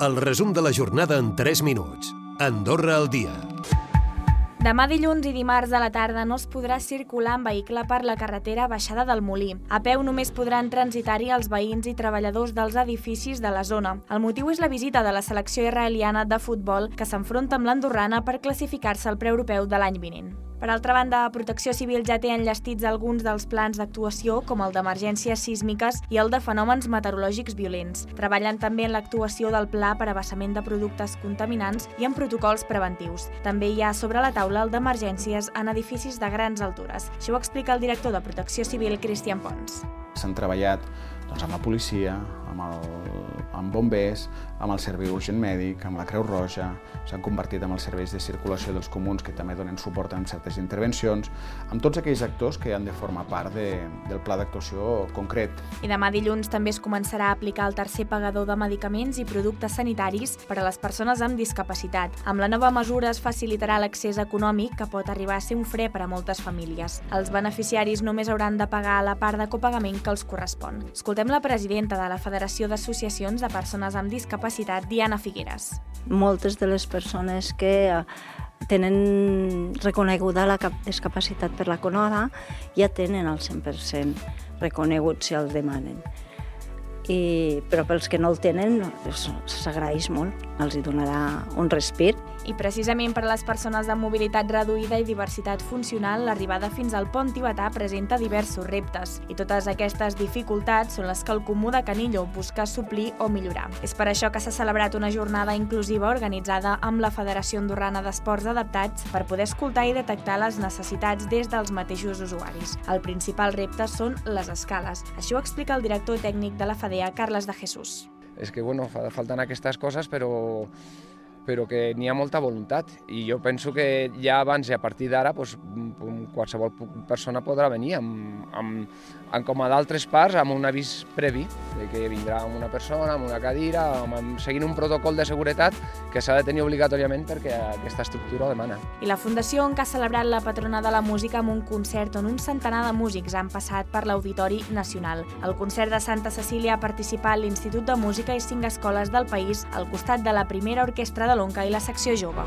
El resum de la jornada en 3 minuts. Andorra al dia. Demà dilluns i dimarts a la tarda no es podrà circular en vehicle per la carretera baixada del Molí. A peu només podran transitar-hi els veïns i treballadors dels edificis de la zona. El motiu és la visita de la selecció israeliana de futbol que s'enfronta amb l'andorrana per classificar-se al preeuropeu de l'any vinent. Per altra banda, Protecció Civil ja té enllestits alguns dels plans d'actuació, com el d'emergències sísmiques i el de fenòmens meteorològics violents. Treballen també en l'actuació del pla per abassament de productes contaminants i en protocols preventius. També hi ha sobre la taula el d'emergències en edificis de grans altures. Això ho explica el director de Protecció Civil, Cristian Pons. S'han treballat doncs, amb la policia, amb, el, amb bombers, amb el servei urgent mèdic, amb la Creu Roja, s'han convertit amb els serveis de circulació dels comuns que també donen suport en certes intervencions, amb tots aquells actors que han de formar part de, del pla d'actuació concret. I demà dilluns també es començarà a aplicar el tercer pagador de medicaments i productes sanitaris per a les persones amb discapacitat. Amb la nova mesura es facilitarà l'accés econòmic que pot arribar a ser un fre per a moltes famílies. Els beneficiaris només hauran de pagar la part de copagament que els correspon. Escoltem la presidenta de la Federació d'Associacions de Persones amb Discapacitat, Diana Figueres. Moltes de les persones que eh, tenen reconeguda la discapacitat per la CONODA ja tenen el 100% reconegut si el demanen. I, però pels que no el tenen s'agraeix molt, els hi donarà un respir. I precisament per a les persones amb mobilitat reduïda i diversitat funcional, l'arribada fins al pont tibetà presenta diversos reptes. I totes aquestes dificultats són les que el Comú de Canillo busca suplir o millorar. És per això que s'ha celebrat una jornada inclusiva organitzada amb la Federació Andorrana d'Esports Adaptats per poder escoltar i detectar les necessitats des dels mateixos usuaris. El principal repte són les escales. Això ho explica el director tècnic de la FADEA, Carles de Jesús. És que, bueno, falten aquestes coses, però però que n'hi ha molta voluntat i jo penso que ja abans i a partir d'ara doncs, qualsevol persona podrà venir amb, amb, amb com a d'altres parts amb un avís previ de que vindrà amb una persona, amb una cadira, amb, amb, seguint un protocol de seguretat que s'ha de tenir obligatòriament perquè aquesta estructura ho demana. I la Fundació que ha celebrat la patrona de la música amb un concert on un centenar de músics han passat per l'Auditori Nacional. Al concert de Santa Cecília ha participat l'Institut de Música i cinc escoles del país al costat de la primera orquestra de l'Onca i la secció jove.